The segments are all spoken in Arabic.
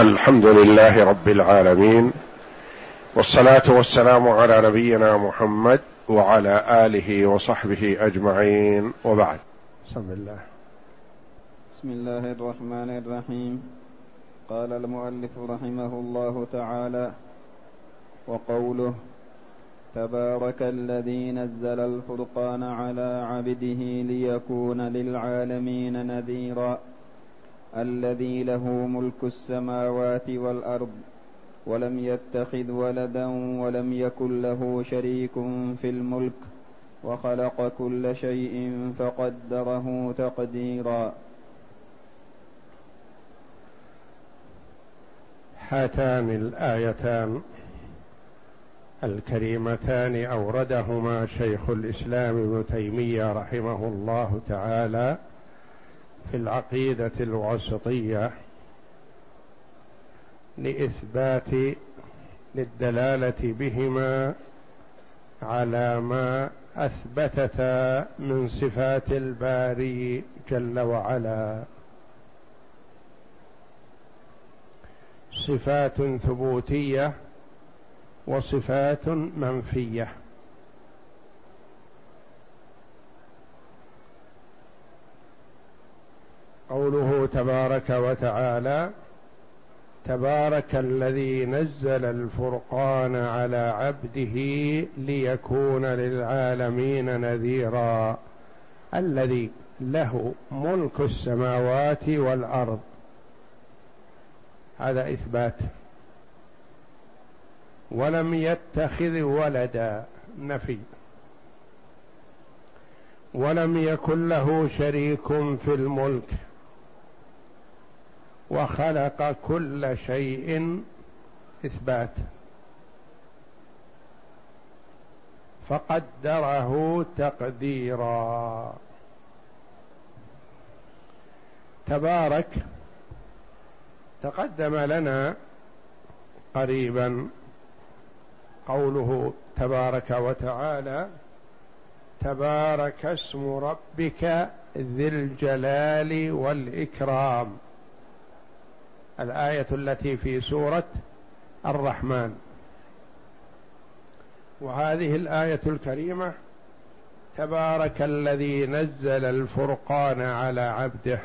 الحمد لله رب العالمين والصلاة والسلام على نبينا محمد وعلى آله وصحبه أجمعين وبعد. بسم الله. بسم الله الرحمن الرحيم. قال المؤلف رحمه الله تعالى وقوله تبارك الذي نزل الفرقان على عبده ليكون للعالمين نذيرا. الذي له ملك السماوات والأرض ولم يتخذ ولدا ولم يكن له شريك في الملك وخلق كل شيء فقدره تقديرا. هاتان الآيتان الكريمتان أوردهما شيخ الإسلام ابن تيمية رحمه الله تعالى في العقيدة الواسطية لإثبات للدلالة بهما على ما اثبتتا من صفات الباري جل وعلا. صفات ثبوتية وصفات منفية. قوله تبارك وتعالى تبارك الذي نزل الفرقان على عبده ليكون للعالمين نذيرا الذي له ملك السماوات والأرض. هذا إثبات. ولم يتخذ ولدا نفي. ولم يكن له شريك في الملك. وخلق كل شيء إثبات. فقدره تقديرا. تبارك تقدم لنا قريبا قوله تبارك وتعالى تبارك اسم ربك ذي الجلال والإكرام. الآية التي في سورة الرحمن. وهذه الآية الكريمة تبارك الذي نزل الفرقان على عبده.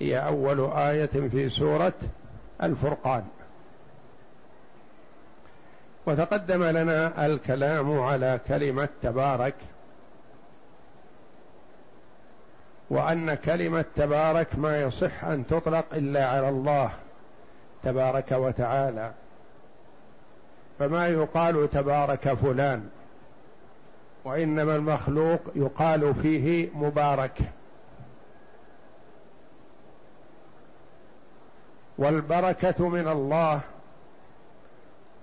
هي أول آية في سورة الفرقان. وتقدم لنا الكلام على كلمة تبارك. وأن كلمة تبارك ما يصح أن تطلق إلا على الله تبارك وتعالى. فما يقال تبارك فلان وإنما المخلوق يقال فيه مبارك. والبركة من الله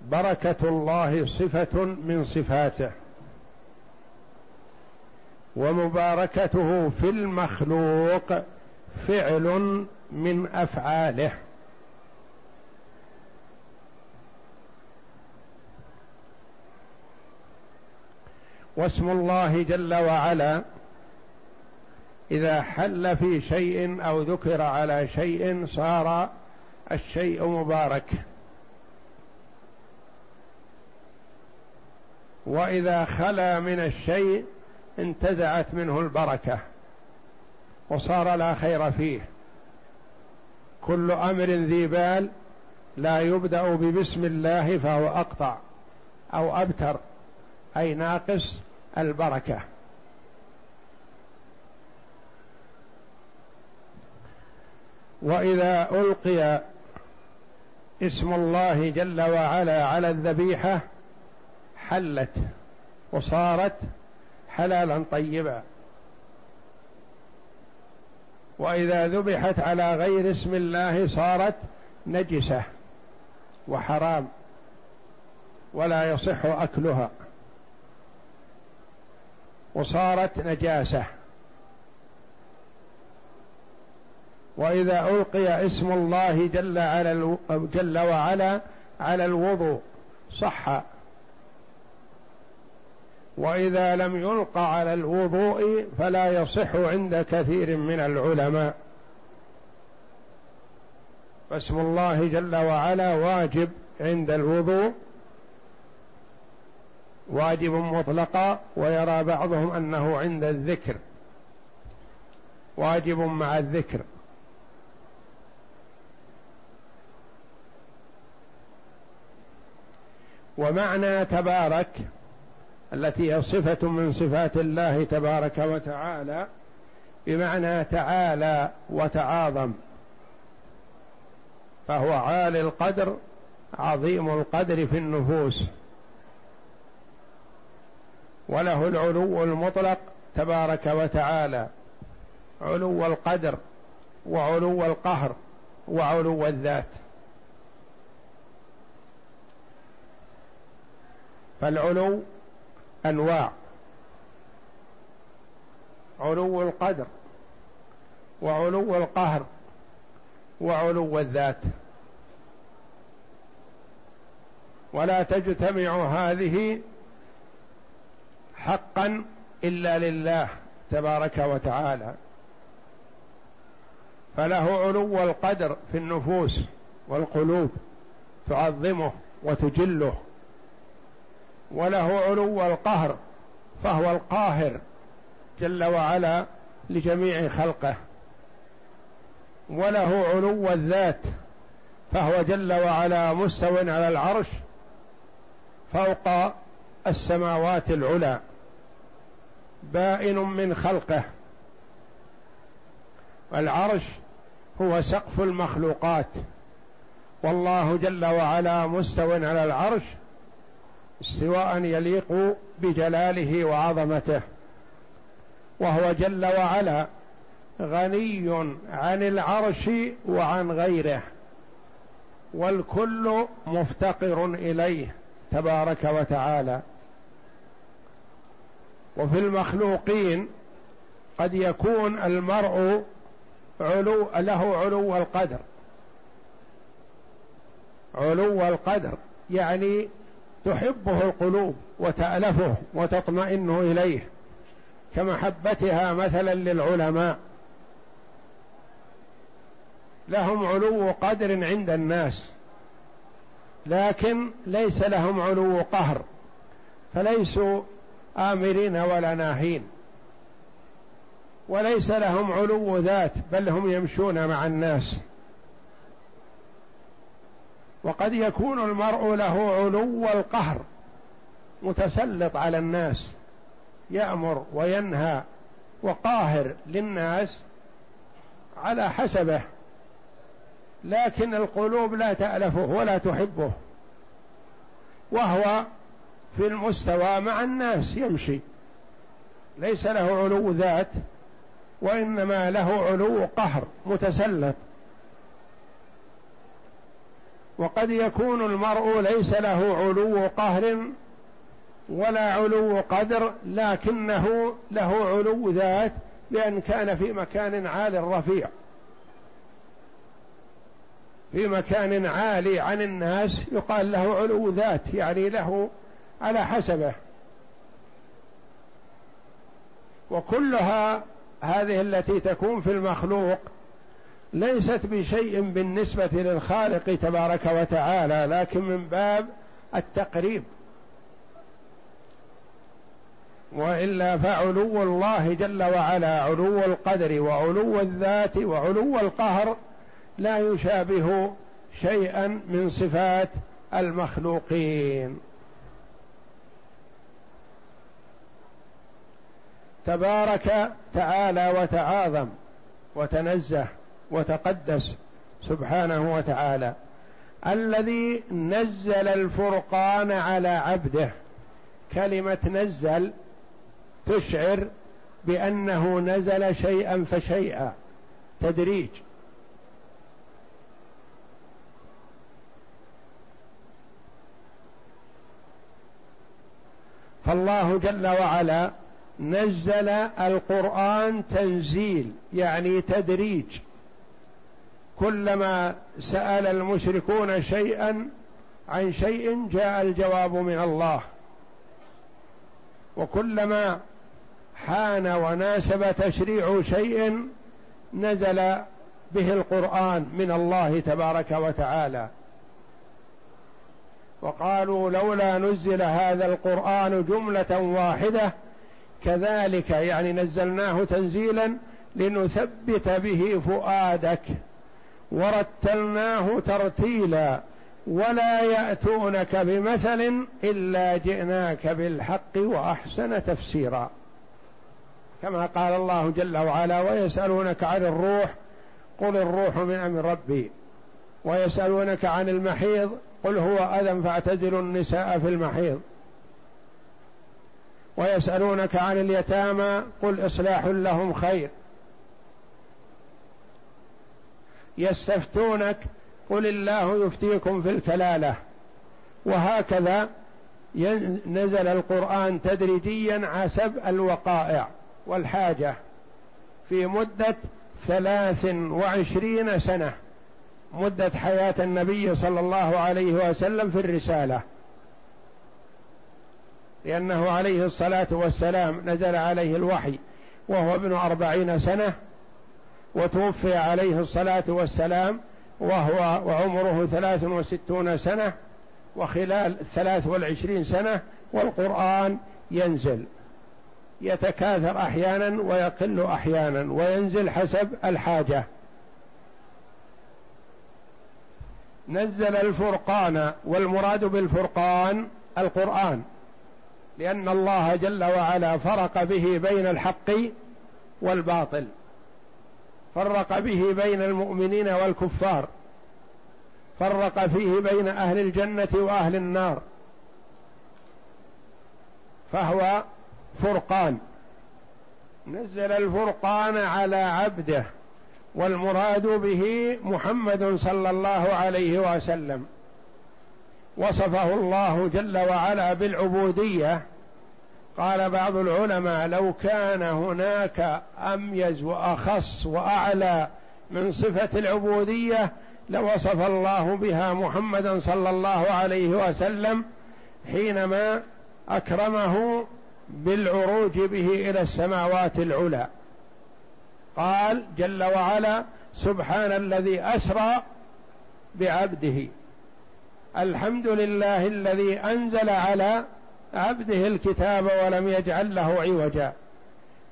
بركة الله صفة من صفاته. ومباركته في المخلوق فعل من أفعاله. واسم الله جل وعلا إذا حل في شيء أو ذكر على شيء صار الشيء مبارك. وإذا خلا من الشيء انتزعت منه البركة وصار لا خير فيه. كل أمر ذي بال لا يبدأ ببسم الله فهو أقطع أو أبتر أي ناقص البركة. وإذا ألقي اسم الله جل وعلا على الذبيحة حلت وصارت حلالا طيبا. وإذا ذبحت على غير اسم الله صارت نجسة وحرام ولا يصح أكلها. وصارت نجاسة. وإذا ألقي اسم الله جل, على جل وعلا على الوضوء صح. وإذا لم يلقى على الوضوء فلا يصح عند كثير من العلماء. فاسم الله جل وعلا واجب عند الوضوء. واجب مطلقا ويرى بعضهم أنه عند الذكر. واجب مع الذكر. ومعنى تبارك التي هي صفة من صفات الله تبارك وتعالى بمعنى تعالى وتعاظم. فهو عالي القدر عظيم القدر في النفوس. وله العلو المطلق تبارك وتعالى. علو القدر وعلو القهر وعلو الذات. فالعلو أنواع. علو القدر وعلو القهر وعلو الذات. ولا تجتمع هذه حقا إلا لله تبارك وتعالى. فله علو القدر في النفوس والقلوب تعظمه وتجله. وله علو القهر فهو القاهر جل وعلا لجميع خلقه. وله علو الذات فهو جل وعلا مستو على العرش فوق السماوات العلى بائن من خلقه. العرش هو سقف المخلوقات. والله جل وعلا مستو على العرش استواء يليق بجلاله وعظمته. وهو جل وعلا غني عن العرش وعن غيره. والكل مفتقر إليه تبارك وتعالى. وفي المخلوقين قد يكون المرء علو له علو القدر. علو القدر يعني تحبه القلوب وتألفه وتطمئن إليه كمحبتها مثلا للعلماء. لهم علو قدر عند الناس لكن ليس لهم علو قهر فليسوا آمرين ولا ناهين. وليس لهم علو ذات بل هم يمشون مع الناس. وقد يكون المرء له علو القهر متسلط على الناس يأمر وينهى وقاهر للناس على حسبه لكن القلوب لا تألفه ولا تحبه وهو في المستوى مع الناس يمشي. ليس له علو ذات وإنما له علو قهر متسلط. وقد يكون المرء ليس له علو قهر ولا علو قدر لكنه له علو ذات بأن كان في مكان عال رفيع. في مكان عالي عن الناس يقال له علو ذات يعني له على حسبه. وكلها هذه التي تكون في المخلوق ليست بشيء بالنسبة للخالق تبارك وتعالى لكن من باب التقريب. وإلا فعلو الله جل وعلا علو القدر وعلو الذات وعلو القهر لا يشابه شيئا من صفات المخلوقين. تبارك تعالى وتعاظم وتنزه وتقدس سبحانه وتعالى. الذي نزل الفرقان على عبده. كلمة نزل تشعر بأنه نزل شيئا فشيئا. تدريج. فالله جل وعلا نزل القرآن تنزيل يعني تدريج. كلما سأل المشركون شيئا عن شيء جاء الجواب من الله. وكلما حان وناسب تشريع شيء نزل به القرآن من الله تبارك وتعالى. وقالوا لولا نزل هذا القرآن جملة واحدة كذلك يعني نزلناه تنزيلا لنثبت به فؤادك. ورتلناه ترتيلا ولا يأتونك بمثل إلا جئناك بالحق وأحسن تفسيرا. كما قال الله جل وعلا ويسألونك عن الروح قل الروح من أمر ربي. ويسألونك عن المحيض قل هو أذى فاعتزلوا النساء في المحيض. ويسألونك عن اليتامى قل إصلاح لهم خير. يستفتونك قل الله يفتيكم في الكلالة. وهكذا نزل القرآن تدريجيا حسب الوقائع والحاجة في مدة ثلاث وعشرين سنة مدة حياة النبي صلى الله عليه وسلم في الرسالة. لأنه عليه الصلاة والسلام نزل عليه الوحي وهو ابن أربعين سنة وتوفي عليه الصلاة والسلام وهو وعمره ثلاث وستون سنة وخلال ثلاث والعشرين سنة والقرآن ينزل. يتكاثر أحيانا ويقل أحيانا وينزل حسب الحاجة. نزل الفرقان والمراد بالفرقان القرآن لأن الله جل وعلا فرق به بين الحق والباطل. فرق به بين المؤمنين والكفار. فرق فيه بين أهل الجنة وأهل النار. فهو فرقان. نزل الفرقان على عبده والمراد به محمد صلى الله عليه وسلم. وصفه الله جل وعلا بالعبودية قال بعض العلماء لو كان هناك أميز وأخص وأعلى من صفة العبودية لوصف الله بها محمدا صلى الله عليه وسلم حينما أكرمه بالعروج به إلى السماوات العلى. قال جل وعلا سبحان الذي أسرى بعبده. الحمد لله الذي أنزل على عبده الكتاب ولم يجعل له عوجا.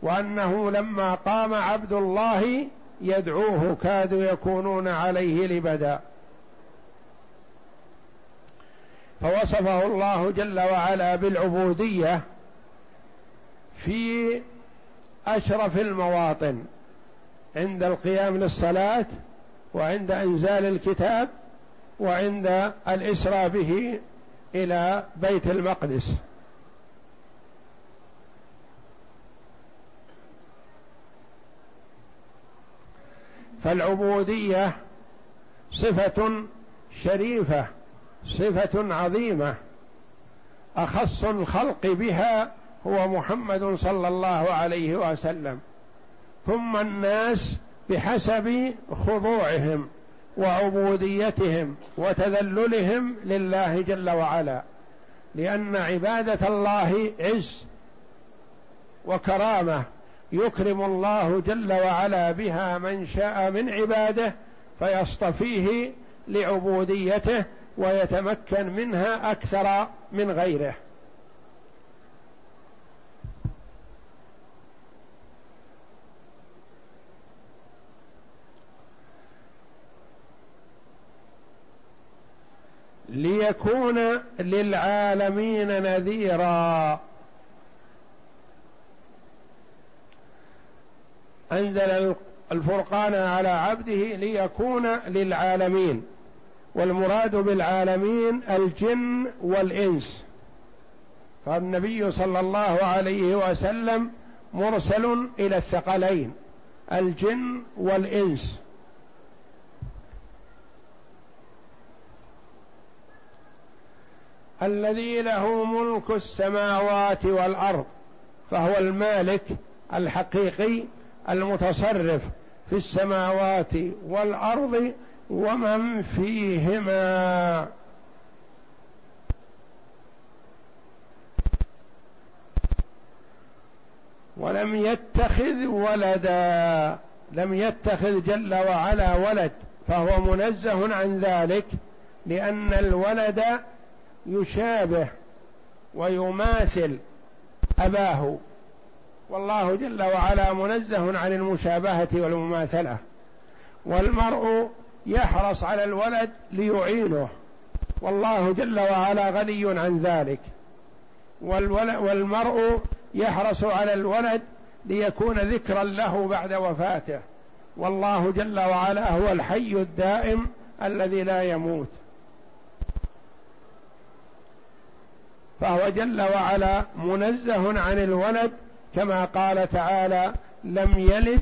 وأنه لما قام عبد الله يدعوه كادوا يكونون عليه لبدا. فوصفه الله جل وعلا بالعبودية في أشرف المواطن. عند القيام للصلاة وعند أنزال الكتاب وعند الاسرى به إلى بيت المقدس. فالعبودية صفة شريفة صفة عظيمة. أخص الخلق بها هو محمد صلى الله عليه وسلم. ثم الناس بحسب خضوعهم وعبوديتهم وتذللهم لله جل وعلا. لأن عبادة الله عز وكرامة. يكرم الله جل وعلا بها من شاء من عباده فيصطفيه لعبوديته ويتمكن منها أكثر من غيره. ليكون للعالمين نذيرا. أنزل الفرقان على عبده ليكون للعالمين والمراد بالعالمين الجن والإنس. فالنبي صلى الله عليه وسلم مرسل إلى الثقلين الجن والإنس. الذي له ملك السماوات والأرض فهو المالك الحقيقي المتصرف في السماوات والأرض ومن فيهما. ولم يتخذ ولدا لم يتخذ جل وعلا ولد فهو منزه عن ذلك لأن الولد يشابه ويماثل أباه. والله جل وعلا منزه عن المشابهة والمماثلة. والمرء يحرص على الولد ليعينه. والله جل وعلا غني عن ذلك. والمرء يحرص على الولد ليكون ذكرا له بعد وفاته. والله جل وعلا هو الحي الدائم الذي لا يموت. فهو جل وعلا منزه عن الولد كما قال تعالى لم يلد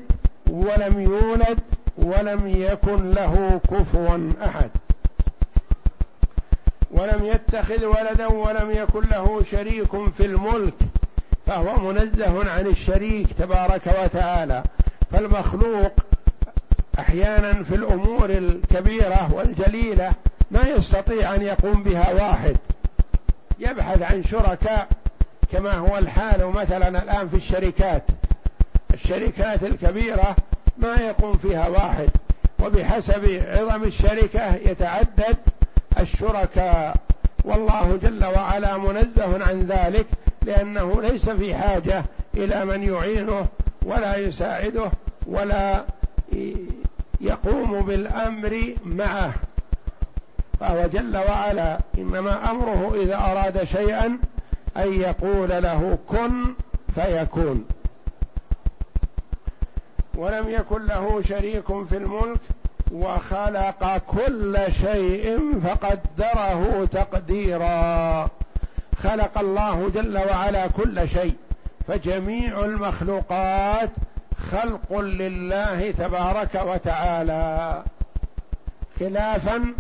ولم يولد ولم يكن له كفوا أحد. ولم يتخذ ولدا ولم يكن له شريك في الملك فهو منزه عن الشريك تبارك وتعالى. فالمخلوق أحيانا في الأمور الكبيرة والجليلة ما يستطيع أن يقوم بها واحد. يبحث عن شركاء كما هو الحال مثلا الآن في الشركات. الشركات الكبيرة ما يقوم فيها واحد وبحسب عظم الشركة يتعدد الشركاء. والله جل وعلا منزه عن ذلك لأنه ليس في حاجة إلى من يعينه ولا يساعده ولا يقوم بالأمر معه. فهو جل وعلا إنما أمره إذا أراد شيئا أن يقول له كن فيكون. ولم يكن له شريك في الملك وخلق كل شيء فقدره تقديرا. خلق الله جل وعلا كل شيء فجميع المخلوقات خلق لله تبارك وتعالى. خلافا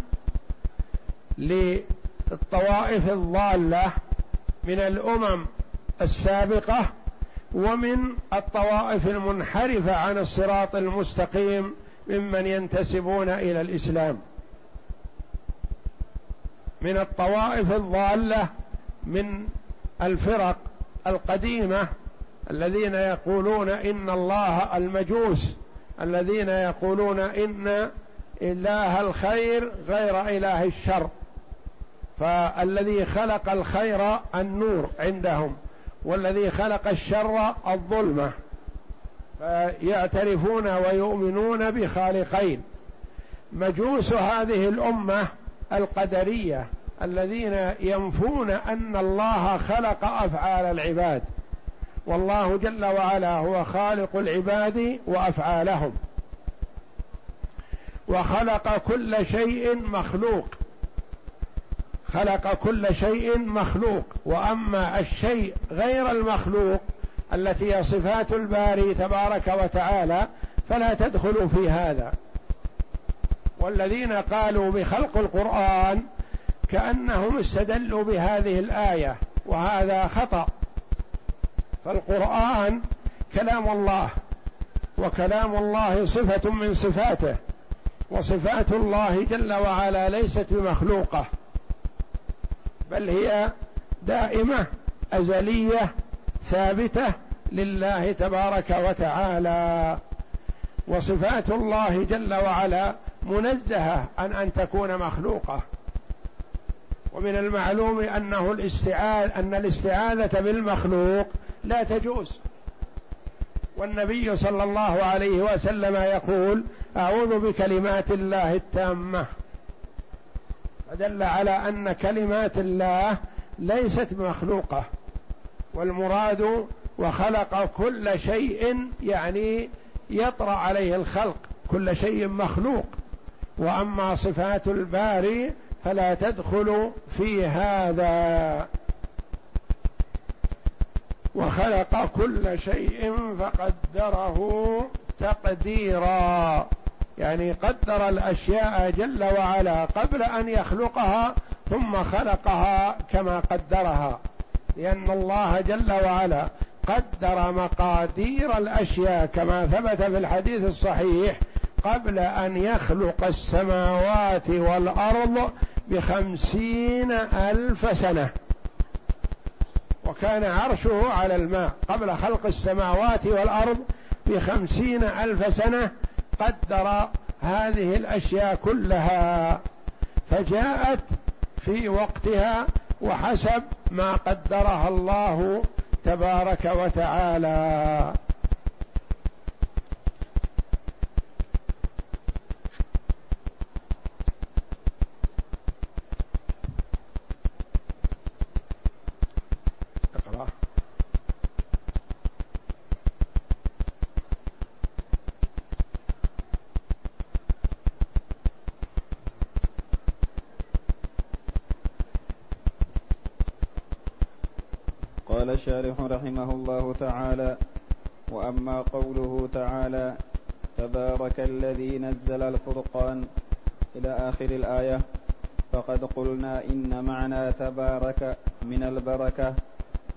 للطوائف الضالة من الأمم السابقة ومن الطوائف المنحرفة عن الصراط المستقيم ممن ينتسبون إلى الإسلام. من الطوائف الضالة من الفرق القديمة الذين يقولون إن الله المجوس الذين يقولون إن إله الخير غير إله الشر. فالذي خلق الخير النور عندهم والذي خلق الشر الظلمة. فيعترفون ويؤمنون بخالقين. مجوس هذه الأمة القدرية الذين ينفون أن الله خلق أفعال العباد. والله جل وعلا هو خالق العباد وأفعالهم. وخلق كل شيء مخلوق. خلق كل شيء مخلوق. وأما الشيء غير المخلوق التي هي صفات الباري تبارك وتعالى فلا تدخل في هذا. والذين قالوا بخلق القرآن كأنهم استدلوا بهذه الآية وهذا خطأ. فالقرآن كلام الله وكلام الله صفة من صفاته وصفات الله جل وعلا ليست بمخلوقة. بل هي دائمة أزلية ثابتة لله تبارك وتعالى. وصفات الله جل وعلا منزهة عن أن تكون مخلوقة. ومن المعلوم أنه الاستعاذ أن الاستعاذة بالمخلوق لا تجوز. والنبي صلى الله عليه وسلم يقول أعوذ بكلمات الله التامة. فدل على أن كلمات الله ليست مخلوقة والمراد وخلق كل شيء يعني يطرأ عليه الخلق كل شيء مخلوق. وأما صفات الباري فلا تدخل في هذا. وخلق كل شيء فقدره تقديرا. يعني قدر الأشياء جل وعلا قبل أن يخلقها ثم خلقها كما قدرها لأن الله جل وعلا قدر مقادير الأشياء كما ثبت في الحديث الصحيح قبل أن يخلق السماوات والأرض بخمسين ألف سنة وكان عرشه على الماء قبل خلق السماوات والأرض بخمسين ألف سنة قدر هذه الأشياء كلها فجاءت في وقتها وحسب ما قدرها الله تبارك وتعالى. تبارك من البركة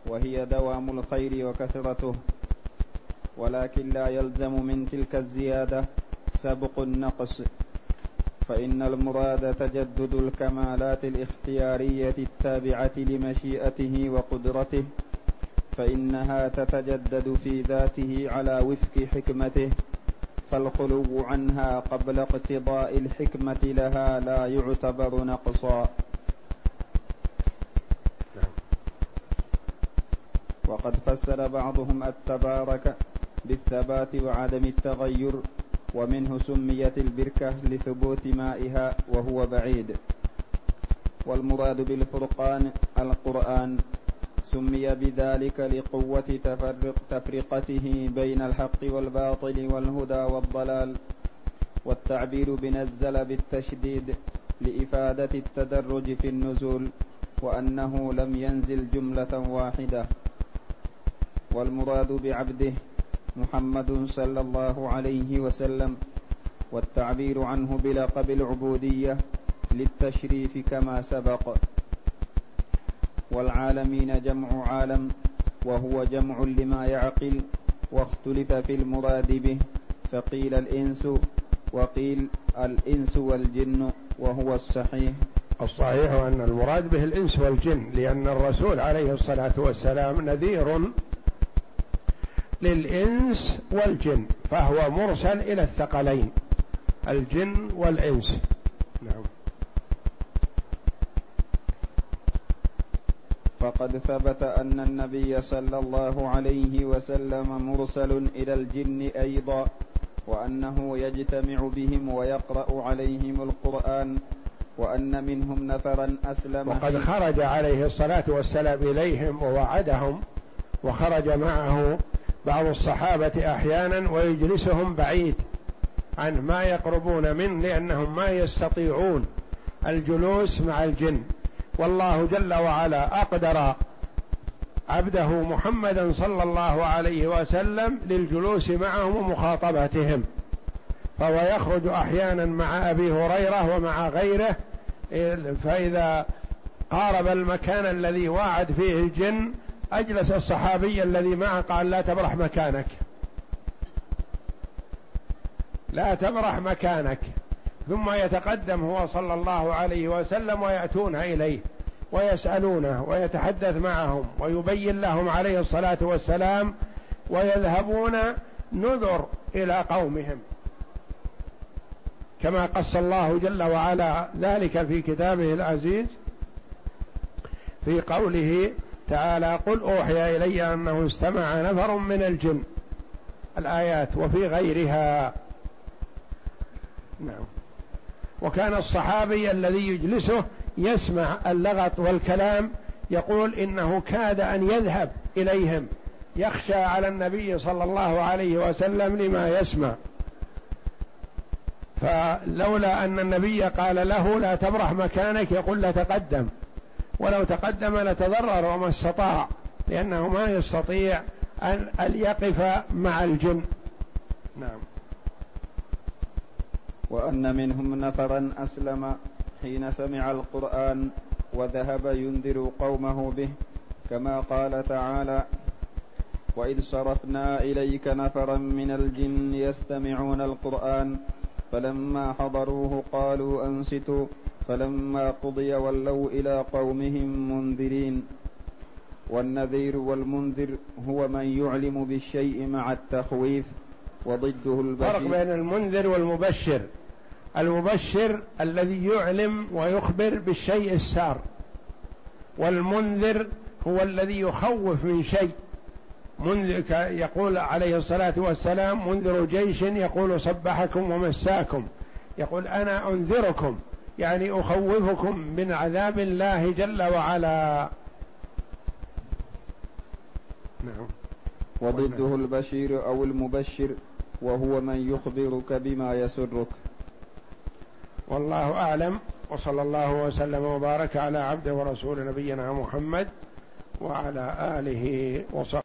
وهي دوام الخير وكثرته. ولكن لا يلزم من تلك الزيادة سبق النقص. فإن المراد تجدد الكمالات الاختيارية التابعة لمشيئته وقدرته فإنها تتجدد في ذاته على وفق حكمته. فالخلو عنها قبل اقتضاء الحكمة لها لا يعتبر نقصا. وقد فسر بعضهم التبارك بالثبات وعدم التغير ومنه سميت البركة لثبوت مائها وهو بعيد. والمراد بالفرقان القرآن سمي بذلك لقوة تفرق تفرقته بين الحق والباطل والهدى والضلال والتعبير بنزل بالتشديد لإفادة التدرج في النزول وأنه لم ينزل جملة واحدة. والمراد بعبده محمد صلى الله عليه وسلم والتعبير عنه بلقب العبودية للتشريف كما سبق. والعالمين جمع عالم وهو جمع لما يعقل واختلف في المراد به فقيل الإنس وقيل الإنس والجن وهو الصحيح. الصحيح أن المراد به الإنس والجن لأن الرسول عليه الصلاة والسلام نذير للإنس والجن فهو مرسل إلى الثقلين الجن والإنس. نعم. فقد ثبت أن النبي صلى الله عليه وسلم مرسل إلى الجن أيضا وأنه يجتمع بهم ويقرأ عليهم القرآن وأن منهم نفرا أسلم وقد خرج عليه الصلاة والسلام إليهم ووعدهم وخرج معه بعض الصحابة أحيانا ويجلسهم بعيد عن ما يقربون منه لأنهم ما يستطيعون الجلوس مع الجن. والله جل وعلا أقدر عبده محمدا صلى الله عليه وسلم للجلوس معهم ومخاطبتهم فهو يخرج أحيانا مع أبي هريرة ومع غيره فإذا قارب المكان الذي واعد فيه الجن أجلس الصحابي الذي معه قال لا تبرح مكانك. لا تبرح مكانك. ثم يتقدم هو صلى الله عليه وسلم ويأتون إليه ويسألونه ويتحدث معهم ويبين لهم عليه الصلاة والسلام ويذهبون نذر إلى قومهم. كما قص الله جل وعلا ذلك في كتابه العزيز في قوله تعالى قل أوحي إلي أنه استمع نفر من الجن. الآيات وفي غيرها. نعم. وكان الصحابي الذي يجلسه يسمع اللغط والكلام يقول إنه كاد أن يذهب إليهم. يخشى على النبي صلى الله عليه وسلم لما يسمع. فلولا أن النبي قال له لا تبرح مكانك يقول لا تقدم ولو تقدم لتضرر وما استطاع لأنه ما يستطيع أن يقف مع الجن. نعم. وأن منهم نفرا أسلم حين سمع القرآن وذهب ينذر قومه به كما قال تعالى وإذ صرفنا إليك نفرا من الجن يستمعون القرآن فلما حضروه قالوا أنصتوا فلما قضي ولوا إلى قومهم منذرين. والنذير والمنذر هو من يعلم بالشيء مع التخويف وضده البشير. فرق بين المنذر والمبشر. المبشر الذي يعلم ويخبر بالشيء السار. والمنذر هو الذي يخوف من شيء. منذر يقول عليه الصلاة والسلام منذر جيش يقول صبحكم ومساكم. يقول أنا أنذركم. يعني أخوفكم من عذاب الله جل وعلا. نعم. وضده البشير أو المبشر وهو من يخبرك بما يسرك. والله أعلم. وصلى الله وسلم وبارك على عبده ورسول نبينا محمد وعلى آله وصحبه.